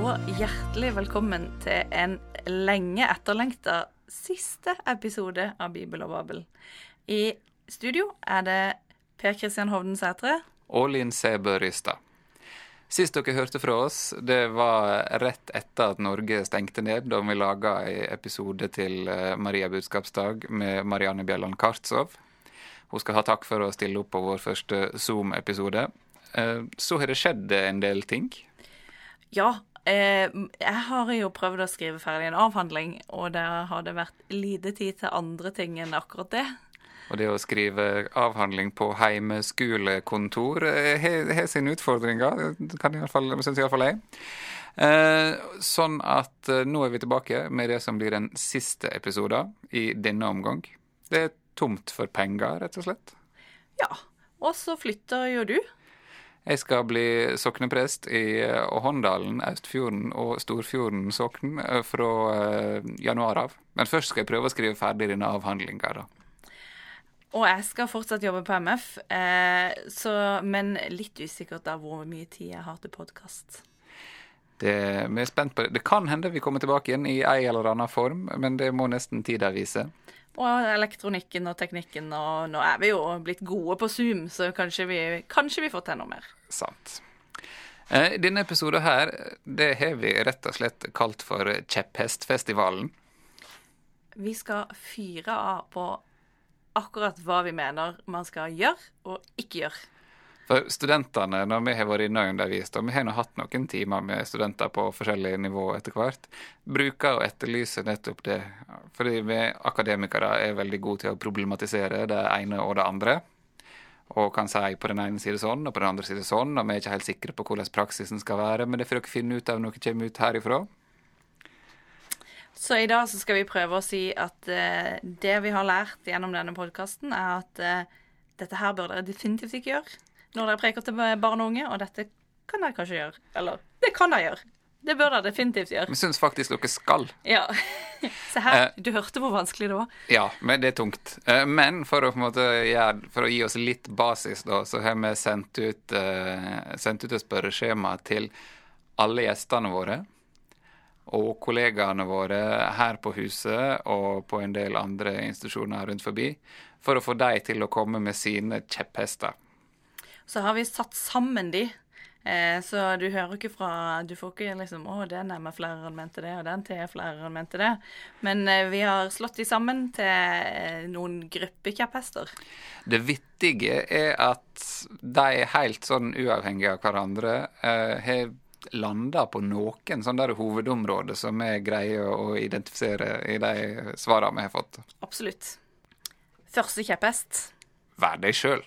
Og hjertelig velkommen til en lenge etterlengta siste episode av Bibel og Babel. I studio er det Per Kristian Hovden Sætre. Og Linn Sæbø Rystad. Sist dere hørte fra oss, det var rett etter at Norge stengte ned, da vi laga en episode til eh, Maria budskapsdag med Marianne Bjelland Kartsov. Hun skal ha takk for å stille opp på vår første Zoom-episode. Eh, så har det skjedd en del ting. Ja, eh, jeg har jo prøvd å skrive ferdig en avhandling, og der har det vært lite tid til andre ting enn akkurat det. Og det å skrive avhandling på heimeskolekontor eh, har sine utfordringer, kan iallfall, syns iallfall jeg. Eh, sånn at eh, nå er vi tilbake med det som blir den siste episoden i denne omgang. Det er tomt for penger, rett og slett. Ja. Og så flytter jo du. Jeg skal bli sokneprest i Håndalen, Austfjorden og Storfjorden sokn fra januar av. Men først skal jeg prøve å skrive ferdig denne avhandlinga, da. Og jeg skal fortsatt jobbe på MF, eh, så, men litt usikkert da hvor mye tid jeg har til podkast. Det, vi er spent på det. Det kan hende vi kommer tilbake igjen i ei eller annen form, men det må nesten tida vise. Og elektronikken og teknikken, og nå er vi jo blitt gode på Zoom, så kanskje vi, kanskje vi får til noe mer. Sant. Eh, denne episoden her, det har vi rett og slett kalt for Kjepphestfestivalen. Vi skal fyre av på akkurat hva vi mener man skal gjøre og ikke gjøre. For studentene, når vi har vært inne og undervist, og vi har nå hatt noen timer med studenter på forskjellige nivå etter hvert, bruker å etterlyse nettopp det. Fordi vi akademikere er veldig gode til å problematisere det ene og det andre. Og kan si på den ene side sånn, og på den andre side sånn, og vi er ikke helt sikre på hvordan praksisen skal være. Men det får dere finne ut av når dere kommer ut herifra. Så i dag så skal vi prøve å si at uh, det vi har lært gjennom denne podkasten, er at uh, dette her bør dere definitivt ikke gjøre når dere preker til barn og unge, og dette kan dere kanskje gjøre. Eller det kan dere gjøre. Det bør dere definitivt gjøre. Vi syns faktisk dere skal. Ja. Se her, uh, du hørte hvor vanskelig det var. Ja, men det er tungt. men for å, måte, gjøre, for å, gi oss litt basis, da, så har vi sendt ut, sendt ut et spørreskjema til alle gjestene våre og kollegaene våre her på huset og på en del andre institusjoner rundt forbi, for å få dem til å komme med sine kjepphester. Så har vi satt sammen de. Eh, så du hører ikke fra Du får ikke liksom 'Å, den MF-læreren mente det, og den TF-læreren mente det'. Men eh, vi har slått de sammen til eh, noen gruppekjepphester. Det vittige er at de, helt sånn uavhengig av hverandre, eh, har landa på noen sånne der hovedområder som vi greier å identifisere i de svarene vi har fått. Absolutt. Første kjepphest. Vær deg sjøl.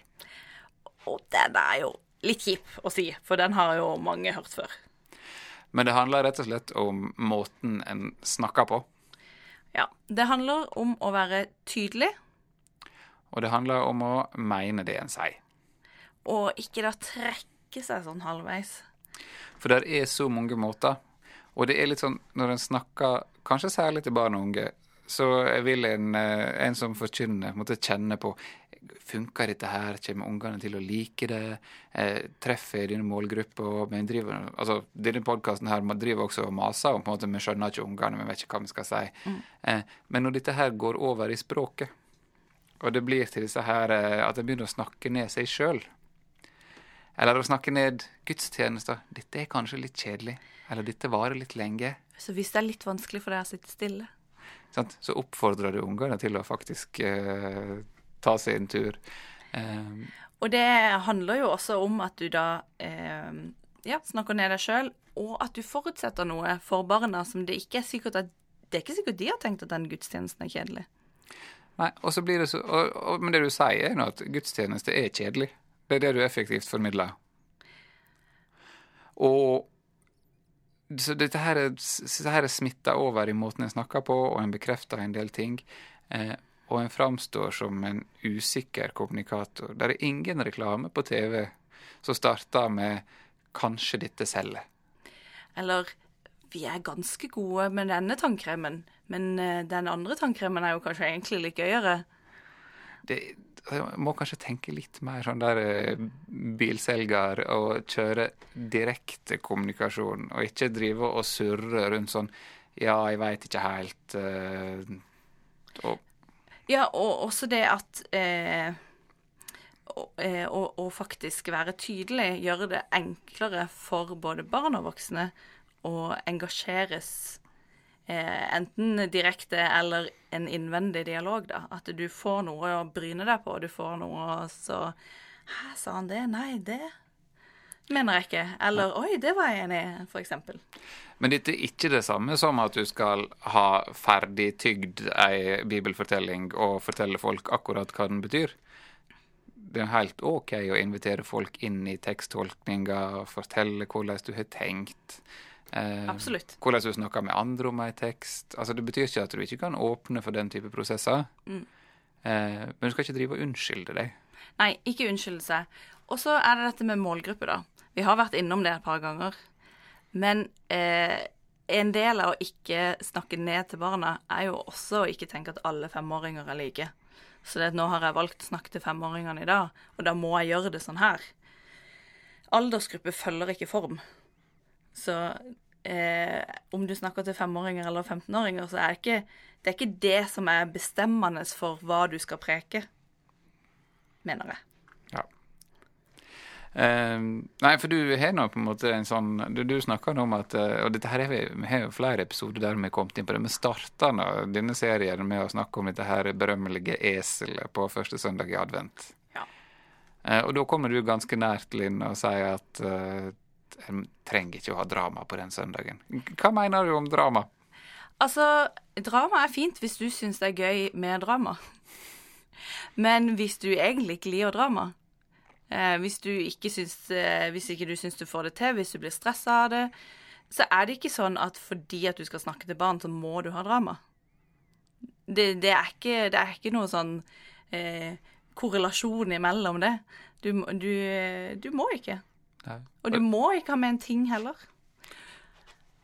Og den er jo litt kjip å si, for den har jo mange hørt før. Men det handler rett og slett om måten en snakker på. Ja. Det handler om å være tydelig. Og det handler om å mene det en sier. Og ikke da trekke seg sånn halvveis. For det er så mange måter. Og det er litt sånn når en snakker, kanskje særlig til barn og unge, så vil en, en som forkynner, måtte kjenne på Funker dette her? Kommer ungene til å like det? Eh, treffer jeg denne målgruppa? Altså, denne podkasten her man driver også og maser om på en måte, vi skjønner ikke ungene, vi vet ikke hva vi skal si. Mm. Eh, men når dette her går over i språket, og det blir til disse her at en begynner å snakke ned seg sjøl, eller å snakke ned gudstjenester. 'Dette er kanskje litt kjedelig.' Eller 'dette varer litt lenge'. Så hvis det er litt vanskelig for deg å sitte stille Så oppfordrer du ungene til å faktisk uh, ta seg en tur. Um, og det handler jo også om at du da uh, ja, snakker ned deg sjøl, og at du forutsetter noe for barna som det ikke er sikkert at det er ikke sikkert de har tenkt at den gudstjenesten er kjedelig. Nei, og så blir det så, og, og, Men det du sier, er nå at gudstjeneste er kjedelig. Det er det du effektivt formidler. Og så dette her, er smitta over i måten en snakker på, og en bekrefter en del ting. Eh, og en framstår som en usikker kommunikator. Det er ingen reklame på TV som starter med 'kanskje dette selger'. Eller 'vi er ganske gode med denne tannkremen', men eh, den andre tannkremen er jo kanskje egentlig litt gøyere. det, jeg må kanskje tenke litt mer sånn der eh, bilselger og kjøre direkte kommunikasjon, og ikke drive og surre rundt sånn Ja, jeg veit ikke helt uh, og, Ja, og også det at eh, eh, å, faktisk være tydelig gjør det enklere for både barn og voksne å engasjeres eh, enten direkte eller en innvendig dialog, da. At du får noe å bryne deg på, du får noe så Hæ, sa han det? Nei, det mener jeg ikke. Eller oi, det var jeg enig i, eksempel. Men dette er ikke det samme som at du skal ha ferdigtygd ei bibelfortelling og fortelle folk akkurat hva den betyr. Det er helt OK å invitere folk inn i teksttolkninga, fortelle hvordan du har tenkt. Eh, Absolutt. Hvordan du snakker med andre om en tekst. Altså, Det betyr ikke at du ikke kan åpne for den type prosesser. Mm. Eh, men du skal ikke drive og unnskylde deg. Nei, ikke unnskylde seg. Og så er det dette med målgruppe, da. Vi har vært innom det et par ganger. Men eh, en del av å ikke snakke ned til barna er jo også å ikke tenke at alle femåringer er like. Så det, at nå har jeg valgt å snakke til femåringene i dag, og da må jeg gjøre det sånn her. Aldersgruppe følger ikke form. Så eh, om du snakker til femåringer eller 15-åringer, så er det, ikke, det er ikke det som er bestemmende for hva du skal preke mener jeg. Uh, nei, for du har nå på en måte en sånn Du, du snakker om at uh, Og dette her er vi, vi har jo flere episoder der vi har kommet inn på det. Vi starta denne serien med å snakke om dette her berømmelige eselet på første søndag i advent. Ja. Uh, og da kommer du ganske nært, Linn, og sier at en trenger ikke å ha drama på den søndagen. Hva mener du om drama? Altså, drama er fint hvis du syns det er gøy med drama. Men hvis du egentlig ikke liker drama, eh, hvis, du ikke syns, eh, hvis ikke du syns du får det til, hvis du blir stressa av det, så er det ikke sånn at fordi at du skal snakke til barn, så må du ha drama. Det, det, er, ikke, det er, ikke, noe sånn eh, korrelasjon imellom det. Du, du, du må ikke. Nei. Og du må ikke ha med en ting heller.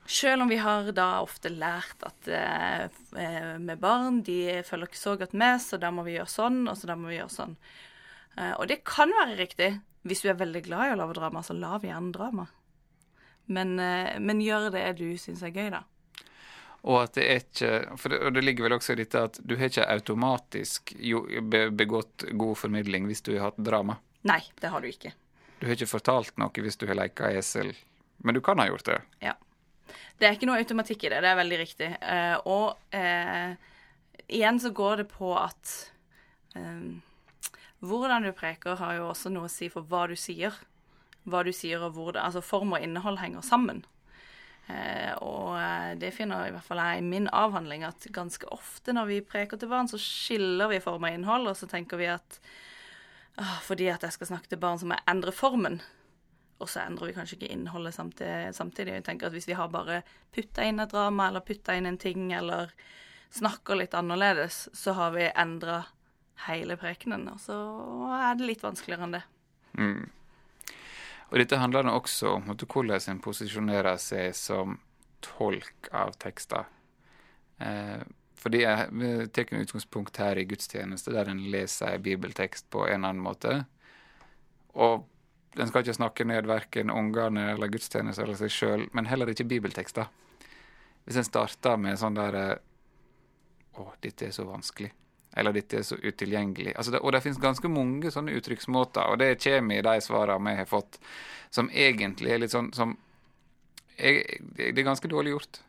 Selv om vi har da ofte lært at eh, med barn de følger ikke så godt med, så da må vi gjøre sånn, og så da må vi gjøre sånn. Eh, og det kan være riktig. Hvis du er veldig glad i å lage drama, så lag gjerne drama. Men, eh, men, gjør det du syns er gøy, da. Og at det er ikke For det, det ligger vel også i dette at du har ikke automatisk begått god formidling hvis du har hatt drama. Nei, det har du ikke. Du har ikke fortalt noe hvis du har leka esel, men du kan ha gjort det. Ja. Det er ikke noe automatikk i det, det er veldig riktig. Uh, og uh, igjen så går det på at um, hvordan du preker, har jo også noe å si for hva du sier. Hva du sier og hvor det Altså form og innhold henger sammen. Eh, og det finner i hvert fall jeg i min avhandling, at ganske ofte når vi preker til barn, så skiller vi form og innhold, og så tenker vi at fordi at jeg skal snakke til barn, så må jeg endre formen. Og så endrer vi kanskje ikke innholdet samtidig. samtidig. Jeg tenker at Hvis vi har bare putta inn et drama eller putta inn en ting eller snakker litt annerledes, så har vi endra hele prekenen. Og så er det litt vanskeligere enn det. Mm. Og dette handler nå også om hvordan en posisjonerer seg som tolk av tekster. Eh, fordi Vi tar utgangspunkt her i gudstjeneste, der en leser en bibeltekst på en annen måte. Og den skal ikke snakke ned verken ungene eller gudstjenester eller seg sjøl, men heller ikke bibeltekster. Hvis en starter med sånn der eh, Å, dette er så vanskelig. Eller dette er så utilgjengelig. Altså det, og det finnes ganske mange sånne uttrykksmåter, og det kommer i de svarene vi har fått, som egentlig er litt sånn som jeg, Det er ganske dårlig gjort.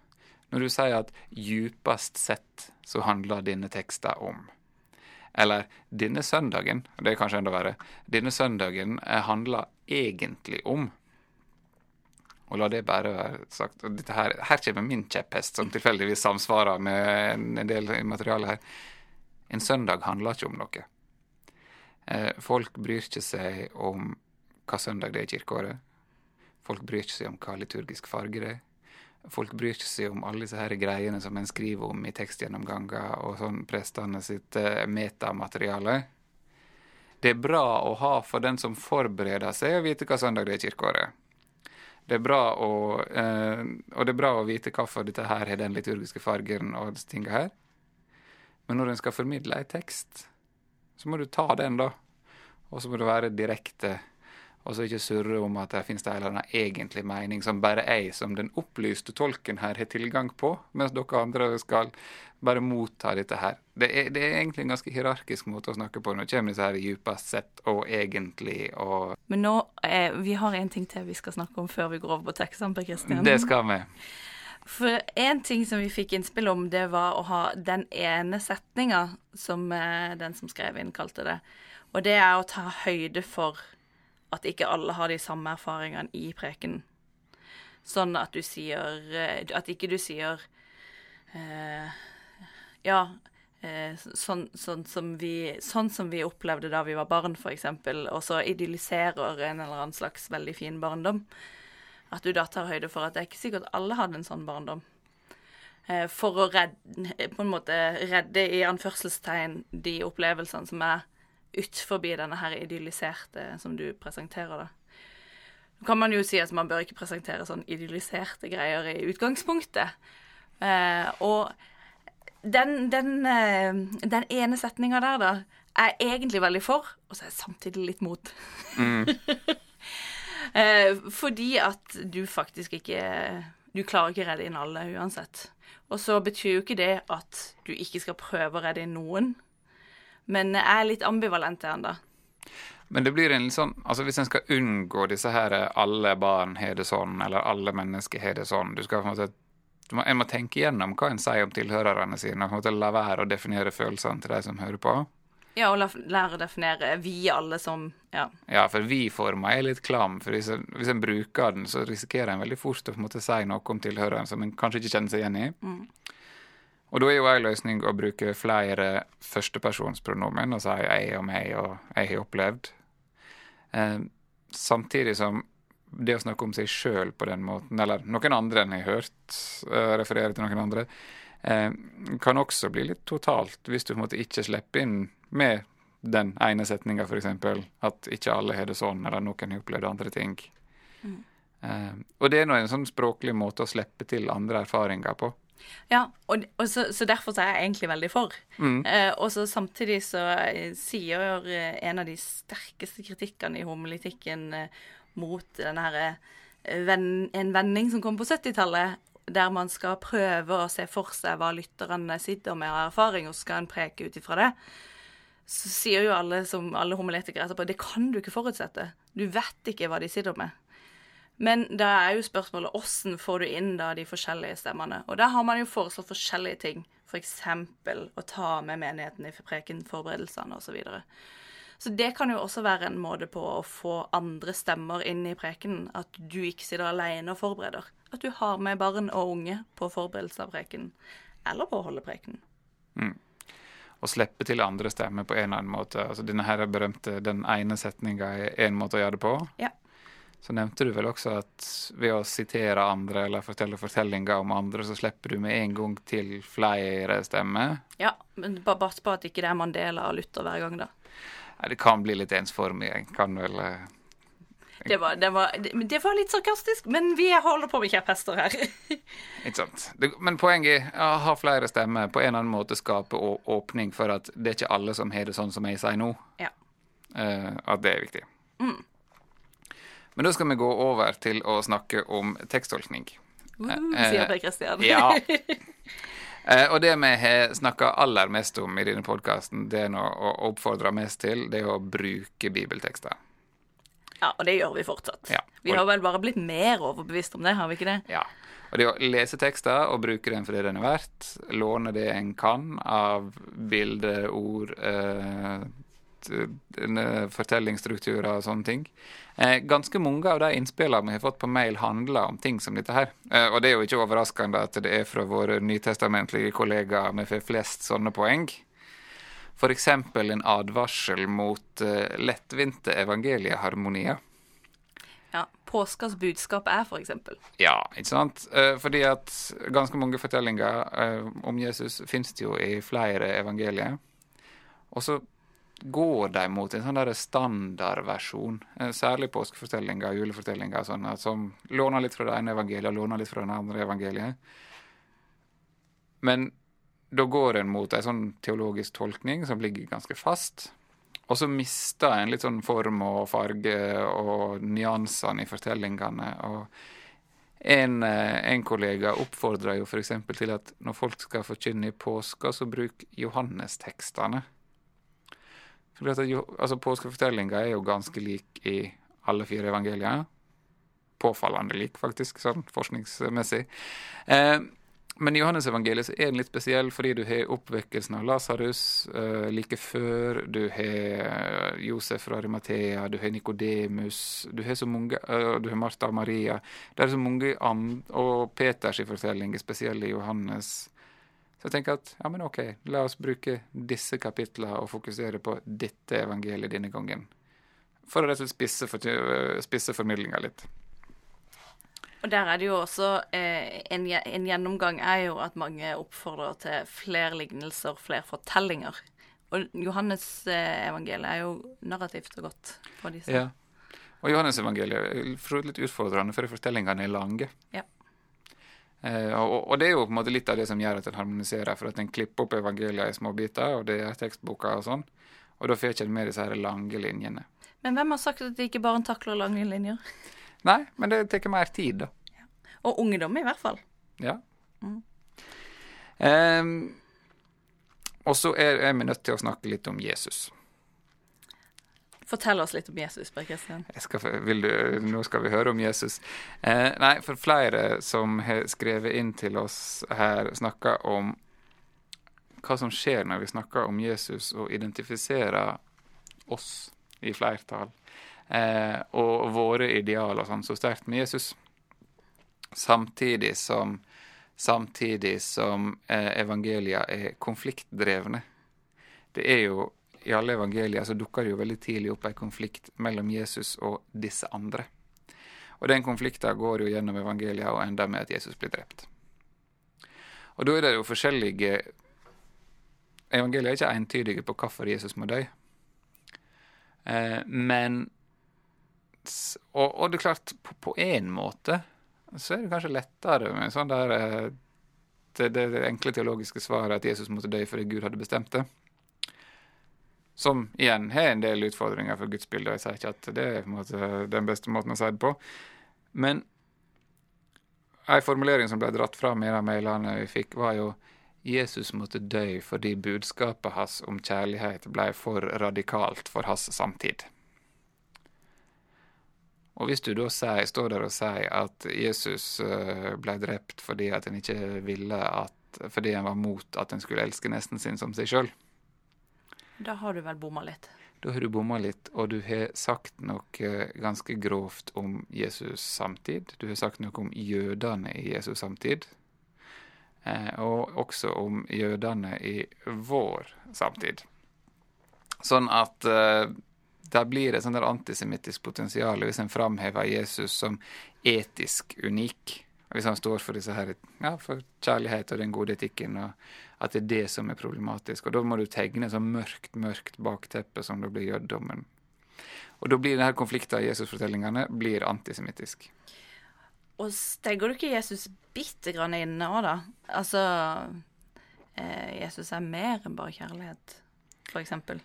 Når du sier at djupest sett så handler denne teksten om eller denne søndagen, og det er kanskje enda verre, denne søndagen eh, handler egentlig om og la det bare være sagt. her, her, kommer min kjepphest, som tilfeldigvis samsvarer med en del materiale her. En søndag handler ikke om noe. Eh, folk bryr ikke seg om hva søndag det er i kirkeåret. Folk bryr ikke seg om hva liturgisk farge det er. Folk bryr ikke seg om alle disse her greiene som en skriver om i tekstgjennomganger og sånn prestene sitt uh, metamateriale. Det er bra å ha for den som forbereder seg, å vite hva søndag det er i kirkeåret. Det er bra å, eh, og det er bra å vite hvorfor dette her har den liturgiske fargen og disse tinga her. Men når en skal formidle en tekst, så må du ta den, da. Og så må du være direkte, og så ikke surre om at det finnes en eller annen egentlig mening som bare jeg som den opplyste tolken her har tilgang på, mens dere andre skal bare motta dette her. Det er, det er egentlig en ganske hierarkisk måte å snakke på. Nå kommer disse her djupest sett og egentlig og Men nå, eh, vi har en ting til vi skal snakke om før vi går over på tekstene, Per Kristian. Det skal vi. For en ting som vi fikk innspill om, det var å ha den ene setninga som eh, den som skrev inn, kalte det. Og det er å ta høyde for at ikke alle har de samme erfaringene i preken. Sånn at du sier eh, At ikke du sier eh, Ja, eh, sånn, sånn, som vi, sånn som vi opplevde da vi var barn, f.eks., og så idylliserer en eller annen slags veldig fin barndom. At du da tar høyde for at det er ikke sikkert alle hadde en sånn barndom. Eh, For å redde, på en måte redde i anførselstegn de opplevelsene som er utenfor denne her idylliserte som du presenterer, da. Nå kan man jo si at man bør ikke presentere sånn idylliserte greier i utgangspunktet. Eh, og den, den, eh, den ene setninga der, da, er jeg egentlig veldig for, og så er jeg samtidig litt mot. eh, fordi at du faktisk ikke Du klarer ikke å redde inn alle uansett. Og så betyr jo ikke det at du ikke skal prøve å redde inn noen. Men jeg er litt ambivalent til den, da. Men det blir en litt sånn Altså hvis en skal unngå disse her alle barn har det sånn, eller alle mennesker har det sånn du skal på en måte må, En må tenke igjennom hva en sier om tilhørerne sine, og på en måte la være å definere følelsene til de som hører på. Ja, og lære å definere vi alle som Ja. Ja, for vi-forma er litt klam, for hvis en, hvis en bruker den, så risikerer en veldig fort å på en måte si noe om tilhøreren som en kanskje ikke kjenner seg igjen i. Og da er jo en løsning å bruke flere førstepersonspronomen og si 'jeg og meg' og 'jeg har opplevd'. Eh, samtidig som det å snakke om seg sjøl på den måten, eller noen andre enn jeg har hørt eh, referere til noen andre, eh, kan også bli litt totalt, hvis du på en måte ikke slipper inn med den ene setninga, f.eks. At ikke alle har det sånn, eller noen har opplevd andre ting. Eh, og det er nå en sånn språklig måte å slippe til andre erfaringer på. Ja, og, og så, så derfor så er jeg egentlig veldig for. Eh, og så samtidig så eh, sier en av de sterkeste kritikkene i homolitikken eh, mot denne her ven, en vending som kom på 70-tallet, der man skal prøve å se for seg hva lytterne sitter med av erfaring, og så skal en preke ut ifra det. Så sier jo alle, som alle homiletikere etterpå, det kan du ikke forutsette. Du vet ikke hva de sitter med. Men da er jo spørsmålet hvordan får du inn da de forskjellige stemmene. Og da har man jo foreslått forskjellige ting. F.eks. For å ta med menigheten i prekenforberedelsene osv. Så, så det kan jo også være en måte på å få andre stemmer inn i prekenen. At du ikke sitter alene og forbereder. At du har med barn og unge på forberedelse av prekenen. Eller på å holde prekenen. Å slippe til andre stemmer på en eller annen måte. Altså Denne her berømte 'den ene setninga' er én måte å gjøre det på. Ja. Så nevnte du vel også at ved å sitere andre eller fortelle fortellinger om andre, så slipper du med en gang til flere stemmer. Ja, men bare pass på at ikke det er Mandela og Luther hver gang, da. Nei, det kan bli litt ensformig. En kan vel eh, Det var, det var, det, det var litt sarkastisk, men vi holder på med kjepphester her. Ikke sant. Men poenget er å ha flere stemmer, på en eller annen måte skape åpning for at det er ikke alle som har det sånn som jeg sier nå. ja. Uh, at det er viktig. Men da skal vi gå over til å snakke om teksttolkning. Uh, Eh, sier Per Kristian. Ja. Eh, og det vi har snakka aller mest om i denne podkasten, det er å oppfordre mest til, det er å bruke bibeltekster. Ja, og det gjør vi fortsatt. Ja. Vi har vel bare blitt mer overbevist om det, har vi ikke det? Ja. Og det å lese tekster og bruke den for det den er verdt, låne det en kan av bilder, ord, eh, fortellingsstrukturer og sånne ting. Eh, ganske mange av de innspillene vi har fått på mail, handler om ting som dette her. Eh, og det er jo ikke overraskende at det er fra våre nytestamentlige kollegaer vi får flest sånne poeng. F.eks. en advarsel mot uh, lettvinte evangelieharmonier. Ja. Påskas budskap er, eksempel. Ja, ikke sant? Eh, fordi at ganske mange fortellinger eh, om Jesus det jo i flere evangelier. Og så går de mot en sånn der standardversjon, særlig påskefortellinger, julefortellinger, sånne, som låner litt fra det ene evangeliet og låner litt fra det andre evangeliet. Men da går en mot en sånn teologisk tolkning som ligger ganske fast. Og så mister en litt sånn form og farge og nyansene i fortellingene. Og en, eh, en kollega oppfordrer jo f.eks. til at når folk skal forkynne i påska, så bruk Johannestekstene. For altså, Påskefortellinga er jo ganske lik i alle fire evangeliene. Påfallende lik, faktisk, sånn forskningsmessig. Eh, men i Johannes-evangeliet så er den litt spesiell fordi du har oppvekkelsen av Lasarus uh, like før. Du har eh, Josef fra Arimathea, du har Nikodemus, du har så mange, uh, du har Martha og Maria. Det er så mange and Og Peters fortelling, spesielt i Johannes. Så jeg tenker at ja, men OK, la oss bruke disse kapitlene og fokusere på dette evangeliet denne gangen. For å rett og slett spisse, for, spisse formidlinga litt. Og der er det jo også eh, en, en, gjennomgang er jo at mange oppfordrer til flere lignelser, flere fortellinger. Og Johannes-evangeliet eh, er jo narrativt og godt på disse. Ja. Og Johannes-evangeliet er litt utfordrende, for fortellingene er lange. Ja. Eh, og, og, det er jo på en måte litt av det som gjør at en harmoniserer, for at en klipper opp evangeliet i små biter, og det er tekstboka og sånn. Og da får ikke med disse her lange linjene. Men hvem har sagt at de ikke bare takler lange linjer? Nei, men det tar mer tid, da. Ja. Og ungdom, i hvert fall. Ja. Mm. Um, og så er, er, vi nødt til å snakke litt om Jesus. Fortell oss litt om Jesus, Per Kristian. nå skal vi høre om Jesus. Eh, nei, for flere som har skrevet inn til oss her, snakker om hva som skjer når vi snakker om Jesus og identifiserer oss i flertall og våre idealer sånn så sterkt med Jesus. Samtidig som, samtidig som eh, evangelia er konfliktdrevne. Det er jo I alle evangelier så dukker det jo veldig tidlig opp en konflikt mellom Jesus og disse andre. Og den konflikten går jo gjennom evangelia og ender med at Jesus blir drept. Og da er det jo forskjellige Evangeliet er ikke entydige på hvorfor Jesus må dø. Eh, men og, og, det er klart, på én måte så er det kanskje lettere med sånn der eh, det, det, enkle teologiske svaret at Jesus måtte dø fordi Gud hadde bestemt det. Som igjen har en del utfordringer for gudsbildet, jeg sier ikke at det er måte, den beste måten å si det på. Men en formulering som ble dratt fram i de mailene vi fikk, var jo Jesus måtte dø fordi budskapet hans om kjærlighet ble for radikalt for hans samtid. Og hvis du da sier, står der og sier at Jesus eh, ble drept fordi at en ikke ville at fordi en var mot at en skulle elske nesten sin som seg sjøl Da har du vel bomma litt? Da har du bomma litt, og du har sagt noe ganske grovt om Jesus samtid. Du har sagt noe om jødene i Jesus samtid. Eh, og også om jødene i vår samtid. Sånn at eh, der blir det et sånt antisemittisk potensial hvis en framhever Jesus som etisk unik. Hvis han står for disse her, ja, for kjærlighet og den gode etikken, og at det er det som er problematisk. Og Da må du tegne et sånn mørkt, mørkt bakteppe som da blir jødedommen. Og da blir denne konflikten i Jesusfortellingene blir antisemittisk. Og stegger du ikke Jesus bitte grann inne òg, da? Altså eh, Jesus er mer enn bare kjærlighet, for eksempel.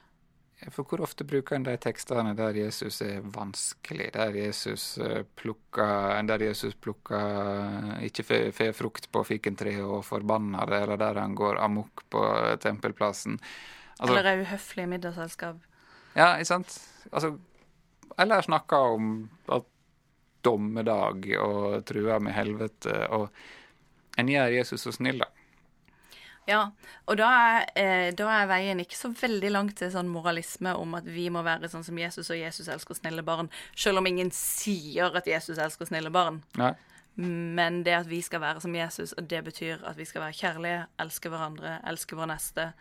For hvor ofte bruker en de tekstene der Jesus er vanskelig, der Jesus eh, plukker, der Jesus plukker ikke får frukt på fikentreet og forbanner det, eller der han går amok på tempelplassen? Altså, eller er uhøflig i middagsselskap. Ja, ikke sant? Altså, eller snakker om at dommedag og truer med helvete, og en gjør Jesus så snill, da. Ja, og da er, eh, da er, veien ikke så veldig langt til sånn moralisme om at vi må være sånn som Jesus, og Jesus elsker snille barn. Selv om ingen sier at Jesus elsker snille barn. Nei. Men det at vi skal være som Jesus, og det betyr at vi skal være kjærlige, elske hverandre, elske vår neste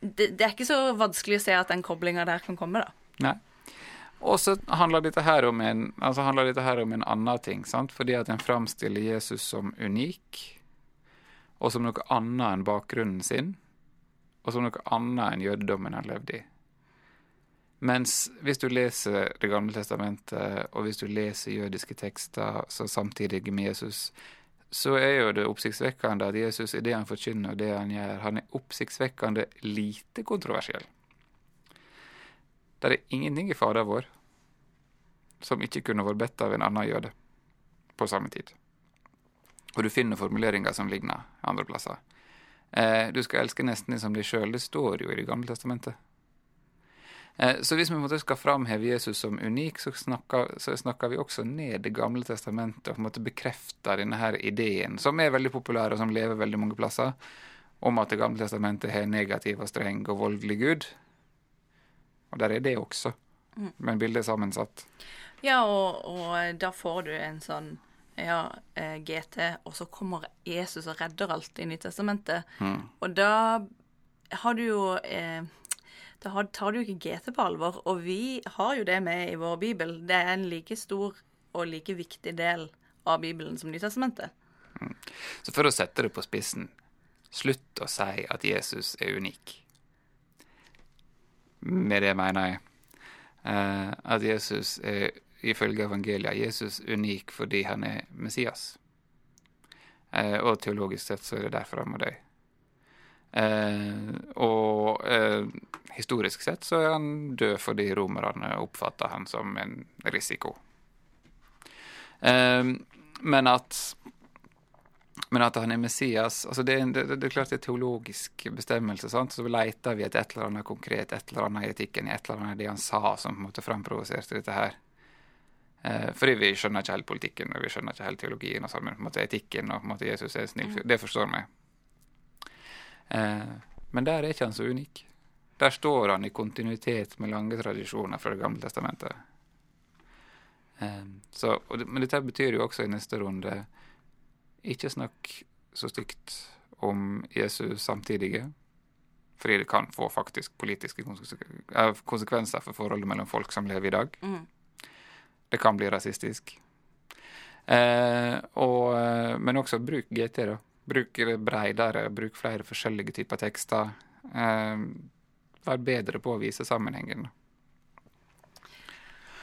det, det, er ikke så vanskelig å se at den koblinga der kan komme, da. Nei. Og så handler dette her om en, altså handler dette her om en annen ting, sant? fordi at en framstiller Jesus som unik og som noe annet enn bakgrunnen sin, og som noe annet enn jødedommen han levde i. Mens hvis du leser Det gamle testamentet, og hvis du leser jødiske tekster så samtidig med Jesus, så er jo det oppsiktsvekkende at Jesus i det han forkynner og det han gjør, han er oppsiktsvekkende lite kontroversiell. Det er ingenting i Fader vår som ikke kunne vært bedt av en annen jøde på samme tid. Og du finner formuleringer som ligner andre plasser. Eh, du skal elske nesten som deg sjøl. Det står jo i Det gamle testamentet. Eh, så hvis vi måtte skal framheve Jesus som unik, så snakker, så snakker, vi også ned Det gamle testamentet og på en måte bekrefter denne her ideen, som er veldig populær og som lever veldig mange plasser, om at Det gamle testamentet har negativ og streng og voldelig Gud. Og der er det også, mm. men bildet er sammensatt. Ja, og, og da får du en sånn ja, eh, GT, og så kommer Jesus og redder alt i Nytestamentet. Mm. Og da har du jo eh, Da tar du ikke GT på alvor. Og vi har jo det med i vår bibel. Det er en like stor og like viktig del av Bibelen som Nytestamentet. Mm. Så for å sette det på spissen, slutt å si at Jesus er unik. Med det mener jeg eh, at Jesus er ifølge evangeliet Jesus unik fordi han er Messias. Eh, og teologisk sett så er det derfor han må dø. Eh, og eh, historisk sett så er han død fordi romerne oppfatter han som en risiko. Eh, men at men at han er Messias altså det, det, det, det, er klart det er teologisk bestemmelse. sant? Så leter vi etter et eller annet konkret, et eller annet i etikken, et eller annet i det han sa som på en måte framprovoserte dette her. Eh, fordi vi skjønner ikke helt politikken og vi skjønner ikke helt teologien og sånn, men på en måte etikken og på en måte Jesus er snill, mm. det forstår vi. Eh, men der er ikke han så unik. Der står han i kontinuitet med lange tradisjoner fra Det gamle testamentet. Eh, så, men dette betyr jo også i neste runde ikke snakk så stygt om Jesus samtidige. Fordi det kan få faktisk politiske konsekvenser for forholdet mellom folk som lever i dag. Mm. Det kan bli rasistisk. Eh, og, eh, men også bruk GT, da. Bruk bredere, bruk flere forskjellige typer tekster. Eh, vær bedre på å vise sammenhengen.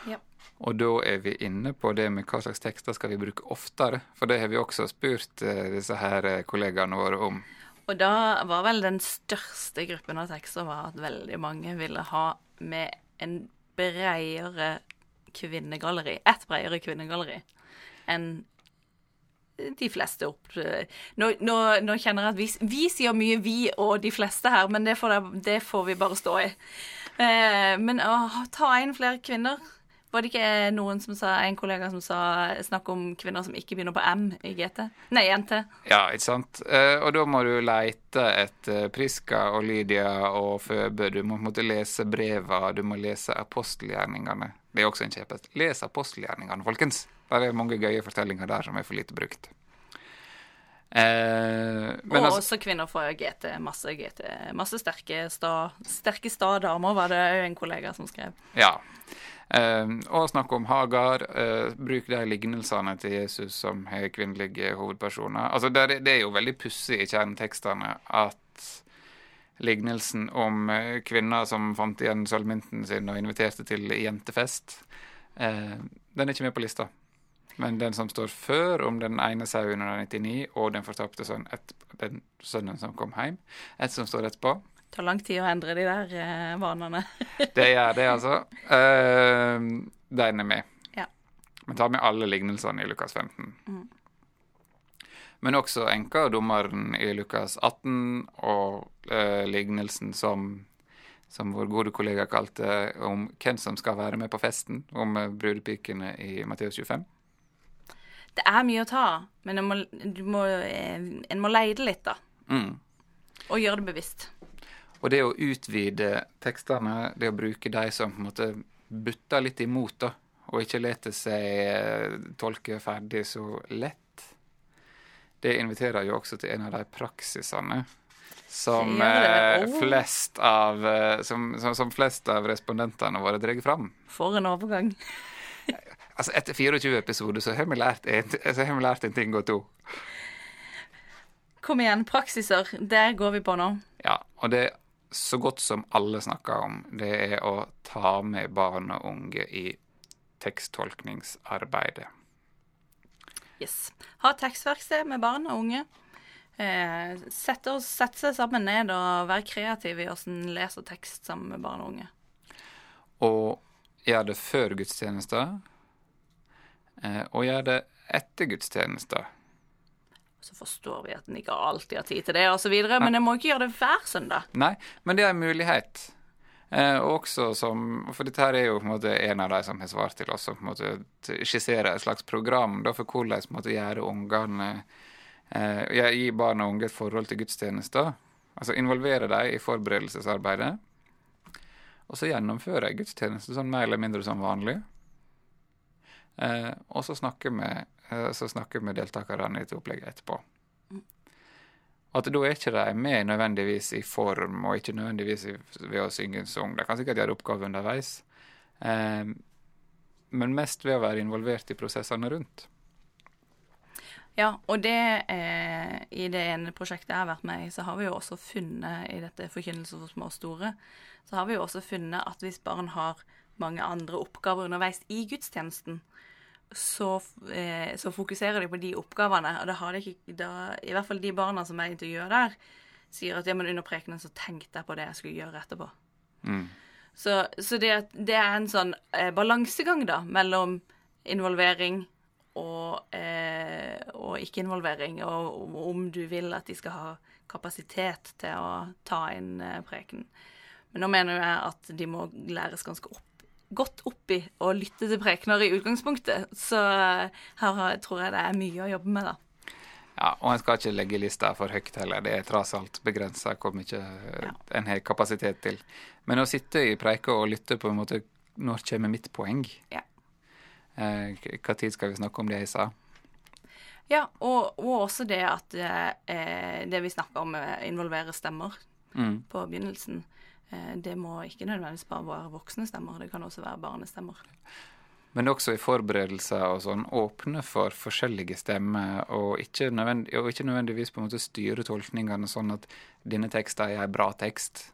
Ja. Og da er vi inne på det med hva slags tekster skal vi bruke oftere. For det har vi også spurt eh, disse her eh, kollegaene våre om. Og da var vel den største gruppen av tekster var at veldig mange ville ha med en bredere kvinnegalleri. et bredere kvinnegalleri enn de fleste opp Nå, nå, nå kjenner jeg at vi, vi, sier mye 'vi' og 'de fleste' her, men det får, det får vi bare stå i. Eh, men å ta inn flere kvinner var det ikke noen som sa, en kollega som sa snakk om kvinner som ikke begynner på M i GT? Nei, NT. Ja, ikke sant. Eh, og da må du leite etter Priska og Lydia og Føbe. Du må måtte lese breva, du må lese apostelgjerningene. Det er også en kjepphest. Les apostelgjerningene, folkens. Det er mange gøye fortellinger der som er for lite brukt. Eh, og altså, også kvinner fra GT. Masse GT. Masse sterke sta, sterke sta-damer, var det en kollega som skrev. Ja. Eh, og snakk om Hagar. Eh, bruk de lignelsene til Jesus som har kvinnelige hovedpersoner. Altså, det, det er jo veldig pussig i kjernetekstene at lignelsen om eh, kvinner som fant igjen sølvmynten sin og inviterte til jentefest, eh, den er ikke med på lista. Men den som står før, om den ene sauen under 99 og den fortapte sønnen, et, den sønnen som kom hjem, et som står etterpå, det tar lang tid å endre de der eh, vanene. det gjør det, altså. Eh, den er med. Ja. Men tar med alle lignelsene i Lukas 15. Mm. Men også enka og dommeren i Lukas 18 og eh, lignelsen som, som vår gode kollega kalte om hvem som skal være med på festen, om uh, brudepikene i Matteus 25. Det er mye å ta, men en må, må, eh, en må leide litt, da. Mm. Og gjøre det bevisst. Og det å utvide tekstene, det å bruke de som på en måte butter litt imot, da, og ikke lete seg eh, tolke ferdig så lett, det inviterer jo også til en av de praksisene som, eh, flest, av, eh, som, som, som flest av respondentene våre drar fram. For en overgang. altså, etter 24 episoder så har vi lært en, har vi lært en ting og to. Kom igjen, praksiser. Der går vi på nå. Ja, og det så godt som alle snakker om, det er å ta med barn og unge i teksttolkningsarbeidet. Yes. Ha tekstverksted med barn og unge. Eh, sette, oss, sette, seg sammen ned og være kreativ i hvordan leser tekst sammen med barn og unge. Og gjør det før gudstjeneste, Eh, og gjør det etter gudstjeneste. Så forstår vi at en ikke alltid har tid til det, osv., men en må ikke gjøre det hver søndag. Nei, men det er en mulighet. Eh, også som, For dette her er jo på en måte en av de som har svart til oss, som på en måte skisserer et slags program da, for hvordan på en gjøre ungene eh, Gi barn og unge et forhold til gudstjenester. Altså involvere dem i forberedelsesarbeidet. Og så gjennomføre ei gudstjeneste sånn mer eller mindre som vanlig. Eh, og så snakke med, eh, med deltakerne i dette opplegget etterpå. At da er ikke de med nødvendigvis i form, og ikke nødvendigvis ved å synge en sang. De kan sikkert gjøre oppgaver underveis, eh, men mest ved å være involvert i prosessene rundt. Ja, og det eh, i det ene prosjektet jeg har vært med i, så har vi jo også funnet i dette Forkynnelse for små og store, så har vi jo også funnet at hvis barn har mange andre oppgaver underveis i gudstjenesten, så, eh, så fokuserer de på de oppgavene. Og da har de ikke da, I hvert fall de barna som jeg intervjuer der, sier at ja, men under prekenen så tenkte jeg på det jeg skulle gjøre etterpå. Mm. Så, så det, det, er en sånn eh, balansegang, da, mellom involvering og, eh, og ikke-involvering, og, om du vil at de skal ha kapasitet til å ta inn eh, preken. Men nå mener jeg at de må læres ganske opp godt opp i å lytte til prekener i utgangspunktet. Så her tror jeg det er mye å jobbe med, da. Ja, og en skal ikke legge lista for høyt heller. Det er tross alt begrensa hvor mye ja. en har kapasitet til. Men å sitte i preika og lytte på en måte Når kommer mitt poeng? Ja. Eh, hva tid skal vi snakke om det jeg sa? Ja, og, og også det at eh, det vi snakker om, involverer stemmer mm. på begynnelsen. Eh, det må ikke nødvendigvis bare være voksne stemmer, det kan også være barnestemmer. Men også i forberedelser og sånn åpne for forskjellige stemmer, og ikke, nødvendig, og ikke nødvendigvis på en måte styre tolkningene sånn at denne teksten er en bra tekst.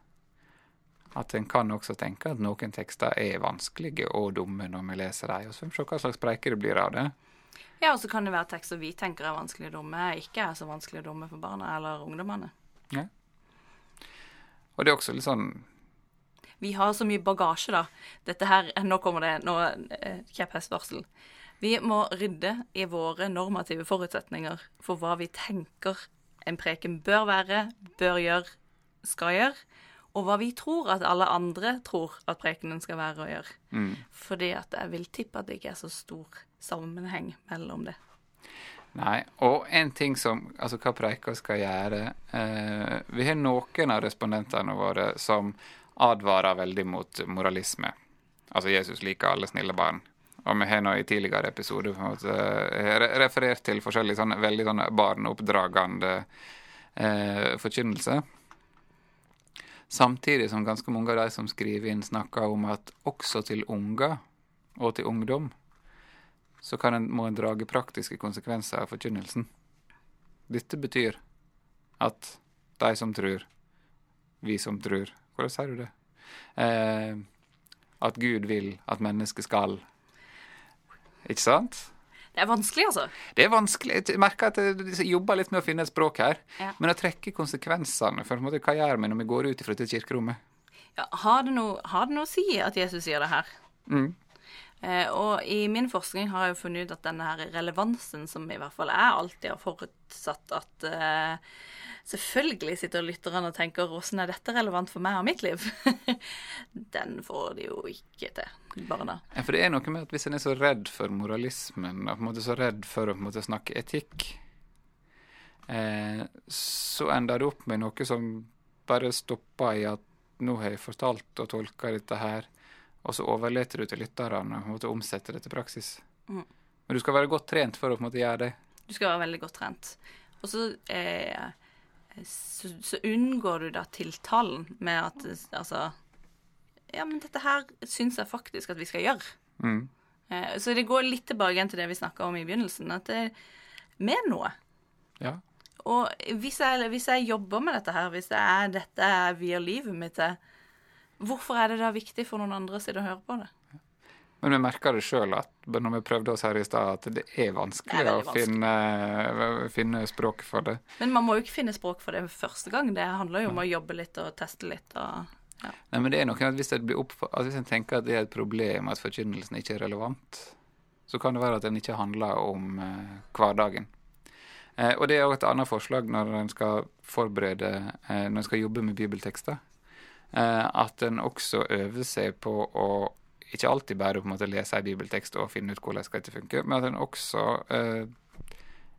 At en kan også tenke at noen tekster er vanskelige og dumme når vi leser dem, og så får vi se hva slags preike det blir av det. Ja, og så kan det være tekster vi tenker er vanskelig dumme, ikke er så vanskelig dumme for barna eller ungdommene. Ja. Og det er også litt sånn Vi har så mye bagasje, da. Dette her Nå kommer det nå eh, kjepphestvarsel. Vi må rydde i våre normative forutsetninger for hva vi tenker en preken bør være, bør gjøre, skal gjøre, og hva vi tror at alle andre tror at prekenen skal være og gjøre. Mm. Fordi at jeg vil tippe at det ikke er så stor sammenheng mellom det. Nei, og en ting som Altså hva preika skal gjøre eh, Vi har noen av respondentene våre som advarer veldig mot moralisme. Altså Jesus liker alle snille barn. Og vi har nå i tidligere episoder på en eh, referert til forskjellige sånne, veldig sånne barneoppdragende eh, forkynnelse. Samtidig som ganske mange av de som skriver inn, snakker om at også til unger og til ungdom så en, må en drage praktiske konsekvenser av forkynnelsen. Dette betyr at de som tror, vi som tror Hvordan sier du det? Eh, at Gud vil at mennesket skal Ikke sant? Det er vanskelig, altså. Det er vanskelig. Jeg merker at jeg jobber litt med å finne et språk her. Ja. Men å trekke konsekvensene for måte, Hva gjør vi når vi går ut fra dette kirkerommet? Ja, har, det noe, har det noe å si at Jesus sier det her? Mm. Eh, og i min forskning har jeg jo funnet ut at denne her relevansen, som i hvert fall jeg alltid har forutsatt at eh, Selvfølgelig sitter lytterne og tenker 'åssen er dette relevant for meg og mitt liv'? Den får de jo ikke til, barna. Ja, for det er noe med at hvis en er så redd for moralismen, og på en måte så redd for å på en måte snakke etikk, eh, så ender det opp med noe som bare stopper i at nå har jeg fortalt og tolka dette her, og så overlater du til lytterne å omsette det til praksis. Mm. Men du skal være godt trent for å på en måte gjøre det. Du skal være veldig godt trent. Og så, eh, så, så unngår du da tiltalen med at altså Ja, men dette her syns jeg faktisk at vi skal gjøre. Mm. Eh, så det går litt tilbake igjen til det vi snakka om i begynnelsen, at det er med noe. Ja. Og hvis jeg, hvis jeg, jobber med dette her, hvis det er dette jeg vier livet mitt til, hvorfor er det da viktig for noen andre å sitte og høre på det? Men vi merker det sjøl når vi prøvde oss her i stad, at det er vanskelig det er å. Finne, finne, språk for det. Men man må jo ikke finne språk for det første gang. Det handler jo om å jobbe litt og teste litt. Og, Ja. Nei, men det er noe at at hvis en tenker at det er et problem at forkynnelsen ikke er relevant, så kan det være at den ikke handler om eh, hverdagen. Eh, og det er òg et annet forslag når en skal forberede, eh, når en skal jobbe med bibeltekster. Eh, at en også øver seg på å ikke alltid bare på en måte lese en bibeltekst og finne ut hvordan dette funke, men at en også eh,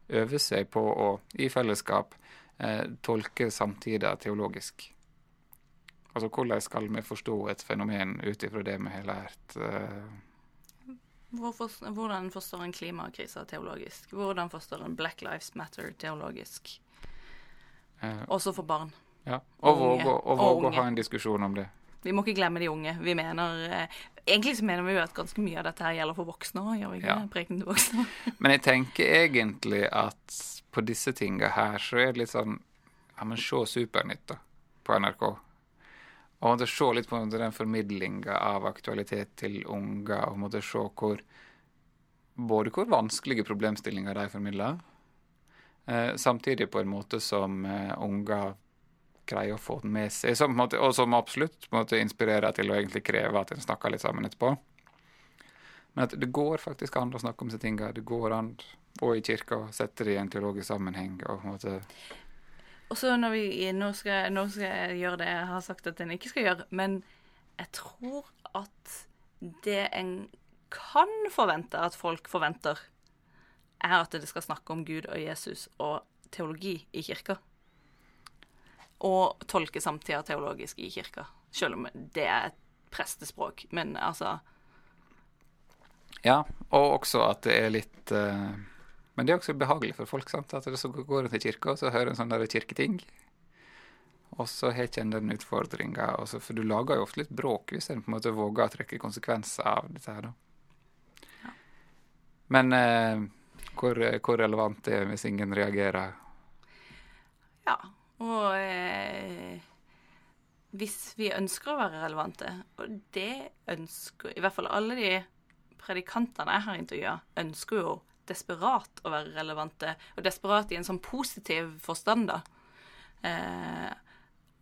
øver seg på å i fellesskap eh, tolke samtida teologisk. Altså hvordan skal vi forstå et fenomen ut ifra det vi har lært? Hvordan forstår en klimakrisa teologisk? Hvordan forstår en Black Lives Matter teologisk? eh, Også for barn. Ja. Og våge, å ha en diskusjon om det. Vi må ikke glemme de unge. Vi mener eh, Egentlig så mener vi jo at ganske mye av dette her gjelder for voksne òg, gjør ikke Ja. det? Preken til voksne. Men jeg tenker egentlig at på disse tinga her så er det litt sånn Ja, men se Supernytt, da, på NRK. Og måtte se litt på den formidlinga av aktualitet til unger, og måtte se hvor Både hvor vanskelige problemstillinger de formidler, eh, samtidig på en måte som eh, unger greier å få den med seg, som, måte, og som absolutt måte inspirerer til å egentlig kreve at en snakker litt sammen etterpå. Men at det går faktisk an å snakke om disse tinga. Det går an å i kirka sette det i en teologisk sammenheng. og på en måte Og så når vi nå skal, nå skal jeg gjøre det jeg har sagt at en ikke skal gjøre, men jeg tror at det en kan forvente at folk forventer, er at det skal snakke om Gud og Jesus og teologi i kirka. Og tolke samtida teologisk i kirka. Selv om det er et prestespråk. Men altså Ja, og også at det er litt uh, Men det er også behagelig for folk. sant? At det så går en til kirka, og så hører en sånn der kirketing. Og så har ikke en den utfordringa. For du lager jo ofte litt bråk hvis en på en måte våger å trekke konsekvenser av dette her, da. Men uh, hvor, hvor relevant det er hvis ingen reagerer? Ja. Og eh, hvis vi ønsker å være relevante, og det ønsker i hvert fall alle de predikantene jeg har intervjua, ønsker jo desperat å være relevante, og desperat i en sånn positiv forstand, da. Eh,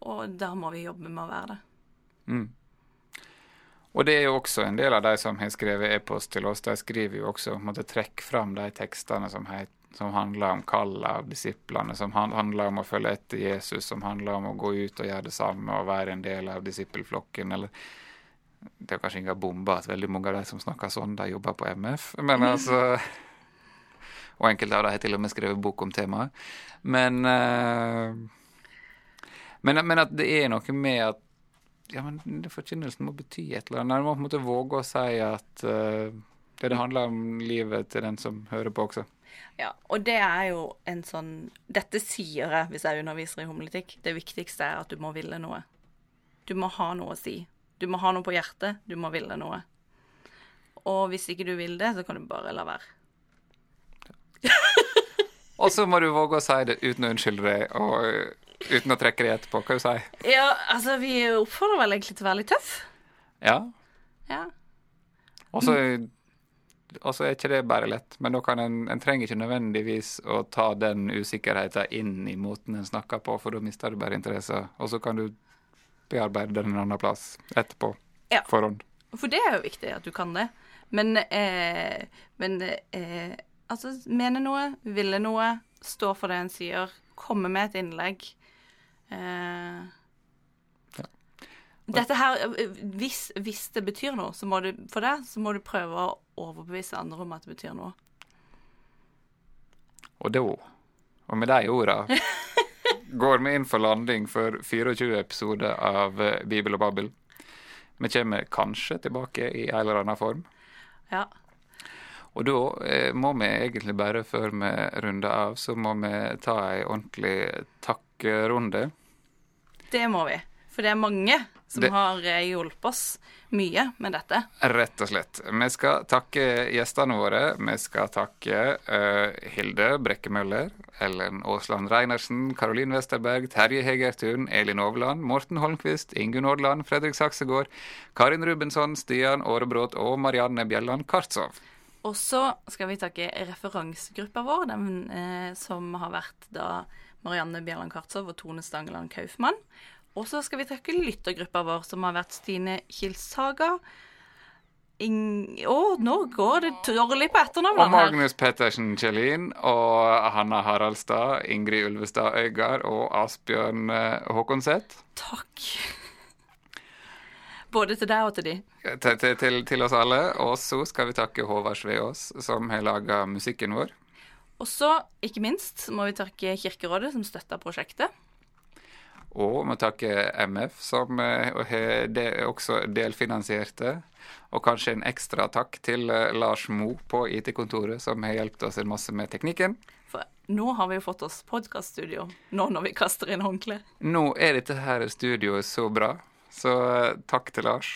og da må vi jobbe med å være det. Mm. Og det er jo også en del av de som har skrevet e-post til oss. De skriver jo også måtte trekke fram de tekstene som, heit, som handler om kallet av disiplene, som handler om å følge etter Jesus, som handler om å gå ut og gjøre det samme og være en del av disippelflokken. eller Det er kanskje ingen bombe at veldig mange av de som snakker sånn, de jobber på MF, men altså Og enkelte av dem har til og med skrevet bok om temaet. Men, eh, men, men at det er noe med at ja, men forkynnelsen må bety et eller annet. Man må på en måte våge å si at eh, det, det handler om livet til den som hører på også. Ja, og det er jo en sånn Dette sier jeg hvis jeg underviser i homiletikk. Det viktigste er at du må ville noe. Du må ha noe å si. Du må ha noe på hjertet. Du må ville noe. Og hvis ikke du vil det, så kan du bare la være. Og så må du våge å si det uten å unnskylde deg, og eh, uten å trekke deg etterpå. Hva du sier Ja, altså, vi oppfordrer vel egentlig til å være litt tøff. Ja. Ja. Og så og så er ikke det bare lett, men da kan en, en trenger ikke nødvendigvis å ta den usikkerheten inn i måten en snakker på, for da mister du bare interesse, og så kan du bearbeide den en annen plass etterpå. Ja. Forhånd. For det er jo viktig at du kan det. Men, eh, men eh, altså, mene noe, ville noe, stå for det en sier, komme med et innlegg. Eh, Ja. Dette her, eh, hvis, hvis det betyr noe for deg, så må du prøve å overbevise andre om at det betyr noe. Og da, og med de orda, går vi inn for landing for 24 episoder av eh, Bibel og Babbel. Vi kommer kanskje tilbake i en eller annen form. Ja. Og da eh, må vi egentlig bare, før vi runder av, så må vi ta ei ordentlig takkrunde. Det må vi. For det er mange som Det- har eh, hjulpet oss mye med dette. Rett og slett. Vi skal takke gjestene våre. Vi skal takke uh, Hilde Brekkemøller, Ellen Aasland Reinersen, Karolin Westerberg, Terje Hegertun, Elin Overland, Morten Holmquist, Ingunn Aadland, Fredrik Saksegård, Karin Rubensson, Stian Aarebrot og Marianne Bjelland Kartsov. Og så skal vi takke referansegruppa vår, den eh, som har vært da Marianne Bjelland Kartsov og Tone Stangeland Kaufmann. Og så skal vi takke lyttergruppa vår, som har vært Stine Kilshaga. Ing... Å, nå går det dårlig på Og etternavnene her. Magnus Pettersen Kjellin og Hanna Haraldstad, Ingrid Ulvestad Øygard og Asbjørn eh, Håkonseth. Takk. Både til deg og til de. Til, til, til, til oss alle. Og så skal vi takke Håvard Sveås, som har laga musikken vår. Og så, ikke minst, må vi takke Kirkerådet, som støtta prosjektet. Og må takke MF, som eh, har det også delfinansierte. Og kanskje en ekstra takk til eh, Lars Mo på IT-kontoret, som har hjulpet oss en masse med teknikken. For nå har vi jo fått oss podkaststudio, nå når vi kaster inn håndkle. Nå er dette her studioet så bra, så eh, takk til Lars.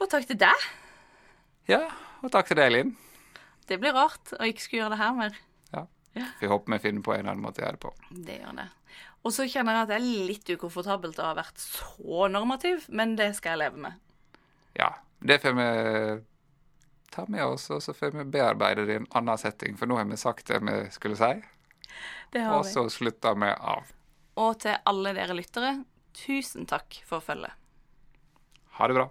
Og takk til deg. Ja, og takk til deg, Linn. Det blir rart å ikke skulle gjøre det her mer. Ja. Vi håper vi finner på en annen måte å gjøre det på. Det gjør det. Og så kjenner jeg at det er litt ukomfortabelt å ha vært så normativ, men det skal jeg leve med. Ja, det får vi ta med oss, og så får vi bearbeide det i en annen setting, for nå har vi sagt det vi skulle si, Det har og vi. så slutter vi av. Og til alle dere lyttere, tusen takk for følget. Ha det bra.